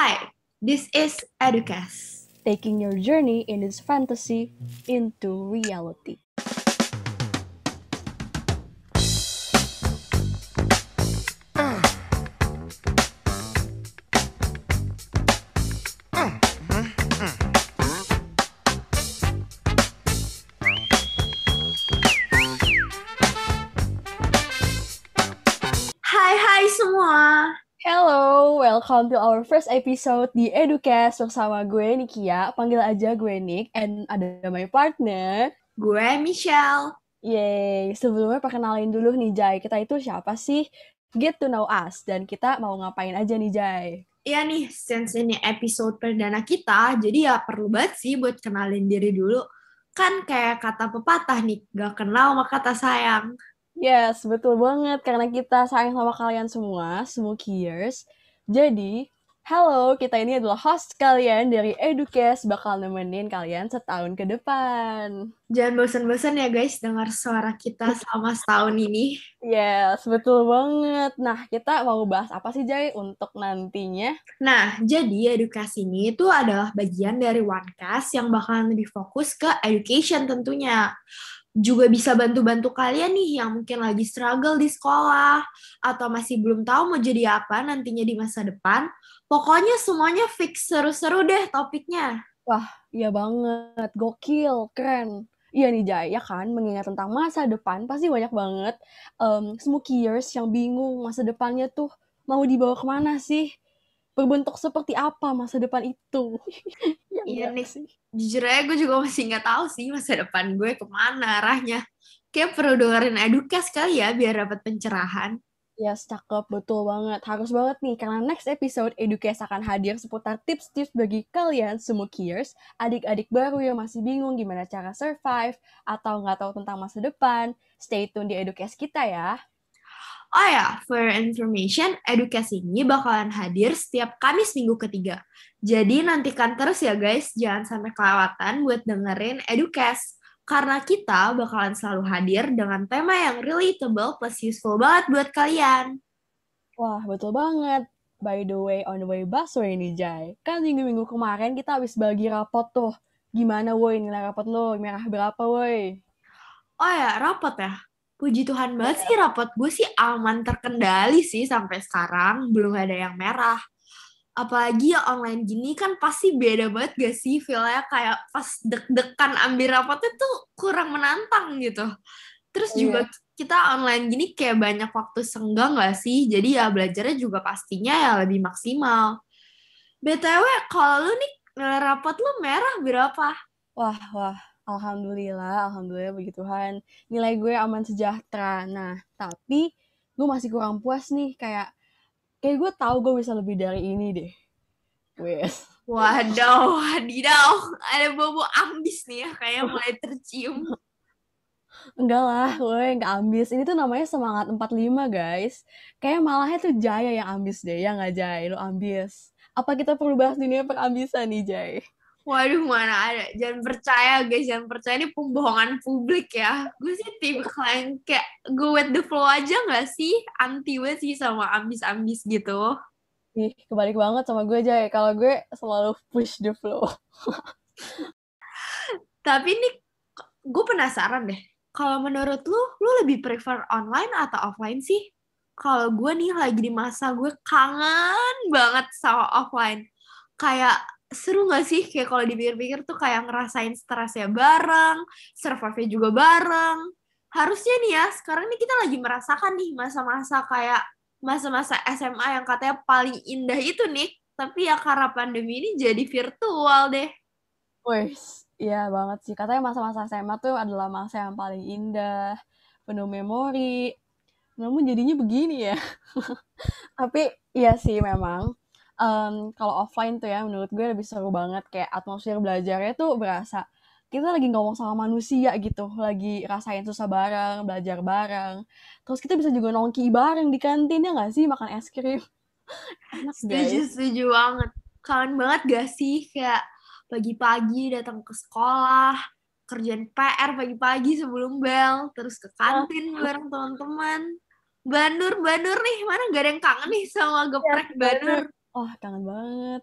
Hi, this is Educast. taking your journey in this fantasy into reality. Hai hai semua. Hello, welcome to our first episode di Educast bersama gue Nikia, panggil aja gue Nick, and ada my partner. Gue Michelle. Yeay, sebelumnya perkenalin dulu nih Jai, kita itu siapa sih? Get to know us, dan kita mau ngapain aja nih Jai? Iya nih, since ini episode perdana kita, jadi ya perlu banget sih buat kenalin diri dulu. Kan kayak kata pepatah nih, gak kenal maka kata sayang. Yes, betul banget. Karena kita sayang sama kalian semua, Smokiers. Jadi, halo, kita ini adalah host kalian dari Educast, bakal nemenin kalian setahun ke depan. Jangan bosan-bosan ya guys dengar suara kita selama setahun ini. Yes, betul banget. Nah, kita mau bahas apa sih, Jai, untuk nantinya? Nah, jadi edukasi ini itu adalah bagian dari OneCast yang bakalan lebih fokus ke education tentunya. Juga bisa bantu-bantu kalian nih yang mungkin lagi struggle di sekolah atau masih belum tahu mau jadi apa nantinya di masa depan. Pokoknya semuanya fix seru-seru deh topiknya. Iya banget, gokil, keren. Iya nih, Jai, ya kan? Mengingat tentang masa depan, pasti banyak banget um, Smokiers yang bingung masa depannya tuh mau dibawa ke mana sih? Berbentuk seperti apa masa depan itu? Ya Iya nih. sih? Jujur aja gue juga masih nggak tahu sih masa depan gue ke mana arahnya. Kayak perlu dengerin edukas kali ya biar dapat pencerahan. Ya, cakep, betul banget. Harus banget nih, karena next episode Educast akan hadir seputar tips-tips bagi kalian Smokiers, adik-adik baru yang masih bingung gimana cara survive, atau nggak tahu tentang masa depan. Stay tune di Educast kita ya. Oh ya, for your information, edukasi ini bakalan hadir setiap Kamis minggu ketiga. Jadi nantikan terus ya guys, jangan sampai kelewatan buat dengerin Educast. Karena kita bakalan selalu hadir dengan tema yang relatable plus useful banget buat kalian. Wah, betul banget. By the way, on the way busway nih, Jai. Kan minggu-minggu kemarin kita habis bagi rapot tuh. Gimana woi nilai rapot lo? Merah berapa woi? Oh ya, rapot ya. Puji Tuhan banget sih rapot gue sih aman terkendali sih sampai sekarang. Belum ada yang merah. Apalagi ya online gini kan pasti beda banget gak sih feel-nya kayak pas deg-degan ambil rapotnya tuh kurang menantang gitu. Terus juga kita online gini kayak banyak waktu senggang gak sih? Jadi ya belajarnya juga pastinya ya lebih maksimal. BTW, kalau lu nih rapot lu merah berapa? Wah, wah. Alhamdulillah, alhamdulillah puji Tuhan. Nilai gue aman sejahtera. Nah, tapi gue masih kurang puas nih. Kayak, kayak gue tahu gue bisa lebih dari ini deh. Wes. Waduh, wadidaw. Ada bobo ambis nih ya, kayak mulai tercium. Enggak lah, gue nggak ambis. Ini tuh namanya semangat 45, guys. Kayak malahnya tuh Jaya yang ambis deh, ya nggak Jai? Lu ambis. Apa kita perlu bahas dunia perambisan nih, Jai? Waduh, mana ada. Jangan percaya, guys. Jangan percaya ini pembohongan publik ya. Gue sih tipe yang kayak go with the flow aja nggak sih? Anti gue sih sama ambis-ambis gitu. Ih, kebalik banget sama gue, Jai. Kalau gue selalu push the flow. Tapi nih, gue penasaran deh. Kalau menurut lu, lu lebih prefer online atau offline sih? Kalau gue nih lagi di masa gue kangen banget sama offline. Kayak seru gak sih? Kayak kalau dipikir-pikir tuh kayak ngerasain stresnya bareng, survive-nya juga bareng. Harusnya nih ya, sekarang nih kita lagi merasakan nih masa-masa kayak masa-masa SMA yang katanya paling indah itu nih. Tapi ya karena pandemi ini jadi virtual deh. Wes, iya banget sih. Katanya masa-masa SMA tuh adalah masa yang paling indah, penuh memori. Namun jadinya begini ya. Tapi iya sih memang. Em, kalau offline tuh ya menurut gue lebih seru banget. Kayak atmosfer belajarnya tuh berasa kita lagi ngomong sama manusia gitu. Lagi rasain susah bareng, belajar bareng. Terus kita bisa juga nongki bareng di kantin ya nggak sih? Makan es krim. Enak Setuju, guys. setuju banget. Kangen banget gak sih kayak pagi-pagi datang ke sekolah, kerjaan PR pagi-pagi sebelum bel, terus ke kantin bareng teman-teman. Bandur, Bandur nih, mana gak ada yang kangen nih sama geprek Bandur. Bandur. Oh, kangen banget.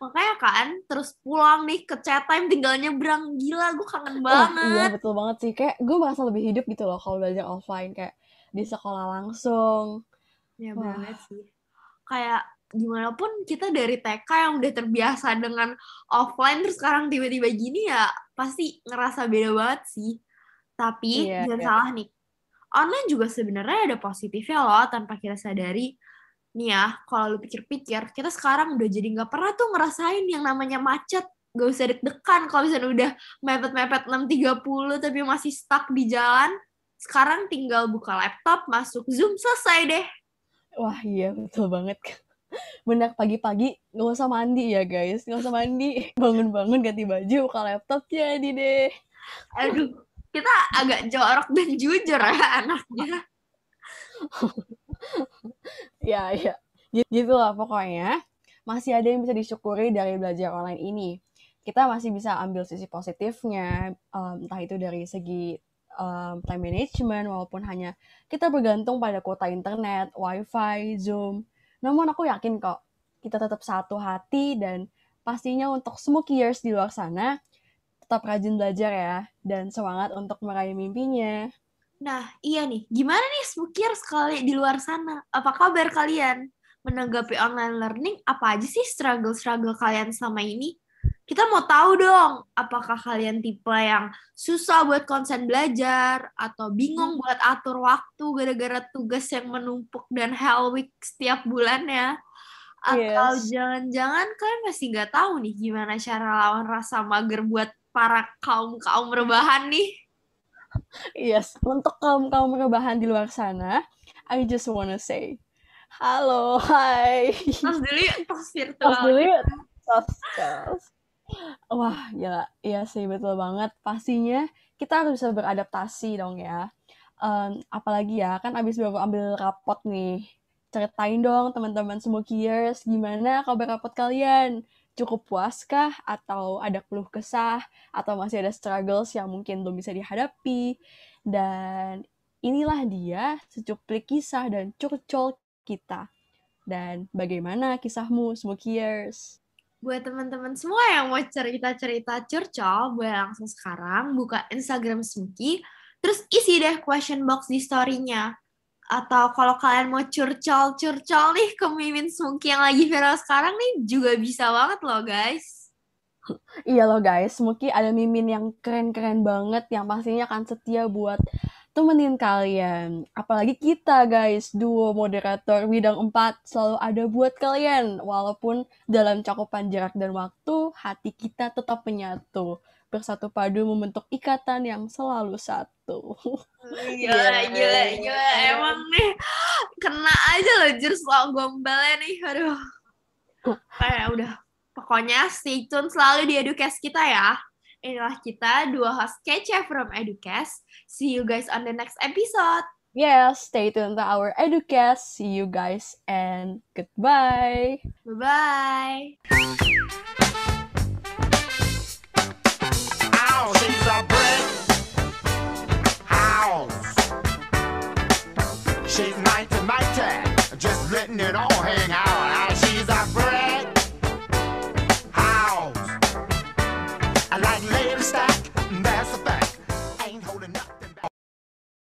Makanya kan terus pulang nih ke chat time tinggal nyebrang gila gue kangen Wah, banget. iya betul banget sih. Kayak gue merasa lebih hidup gitu loh kalau belajar offline kayak di sekolah langsung. Ya Wah. banget sih. Kayak gimana pun kita dari TK yang udah terbiasa dengan offline terus sekarang tiba-tiba gini ya pasti ngerasa beda banget sih. Tapi Iya, jangan iya. salah nih. Online juga sebenarnya ada positifnya loh tanpa kita sadari. Nih ya, kalau lu pikir-pikir, kita sekarang udah jadi nggak pernah tuh ngerasain yang namanya macet. Gak usah deg-degan kalau misalnya udah mepet-mepet 6.30 tapi masih stuck di jalan. Sekarang tinggal buka laptop, masuk Zoom, selesai deh. Wah, iya betul banget. Benar pagi-pagi nggak usah mandi ya guys, nggak usah mandi. Bangun-bangun ganti baju, buka laptop jadi deh. Aduh, kita agak jorok dan jujur ya anaknya. Ya, ya. Gitu lah pokoknya. Masih ada yang bisa disyukuri dari belajar online ini. Kita masih bisa ambil sisi positifnya, em, entah itu dari segi em, time management, walaupun hanya kita bergantung pada kuota internet, wifi, zoom. Namun aku yakin kok, kita tetap satu hati dan pastinya untuk smokiers di luar sana, tetap rajin belajar ya, dan semangat untuk meraih mimpinya. Nah, iya nih. Gimana nih Smukir sekali di luar sana? Apa kabar kalian? Menanggapi online learning, apa aja sih struggle-struggle kalian selama ini? Kita mau tahu dong, apakah kalian tipe yang susah buat konsen belajar, atau bingung buat atur waktu gara-gara tugas yang menumpuk dan hell week setiap bulannya? Atau Yes. jangan-jangan kalian masih nggak tahu nih gimana cara lawan rasa mager buat para kaum-kaum rebahan nih? Yes, untuk kaum-kaum rebahan di luar sana, I just wanna say, halo, hai. Tos dulu yuk, tos Tos virtual. dulu. Tos, tos. Wah, gila. Iya sih, betul banget. Pastinya kita harus bisa beradaptasi dong ya. Em, apalagi ya, kan abis baru ambil rapot nih. Ceritain dong teman-teman Smokiers, gimana kabar rapot kalian? Cukup puas kah? Atau ada keluh kesah? Atau masih ada struggles yang mungkin belum bisa dihadapi? Dan inilah dia secuplik kisah dan curcol kita. Dan bagaimana kisahmu, Smokiers? Buat teman-teman semua yang mau cerita-cerita curcol, boleh langsung sekarang buka Instagram Smuki, terus isi deh question box di story-nya. Atau kalau kalian mau curcol-curcol nih ke mimin Smuki yang lagi viral sekarang nih, juga bisa banget loh guys. Iya loh guys, Smoky ada mimin yang keren-keren banget yang pastinya akan setia buat temenin kalian. Apalagi kita guys, duo moderator bidang 4 selalu ada buat kalian. Walaupun dalam cakupan jarak dan waktu, hati kita tetap menyatu. Bersatu padu membentuk ikatan yang selalu satu. Gila, gila, gila. Emang nih, kena aja loh jurus lo gombalnya nih. Aduh. Kayak udah. Pokoknya stay tune selalu di Educast kita ya. Inilah kita, dua host kece from Educast. See you guys on the next episode. Yes, stay tuned to our Educast. See you guys and goodbye. Bye-bye. house, he's our bread.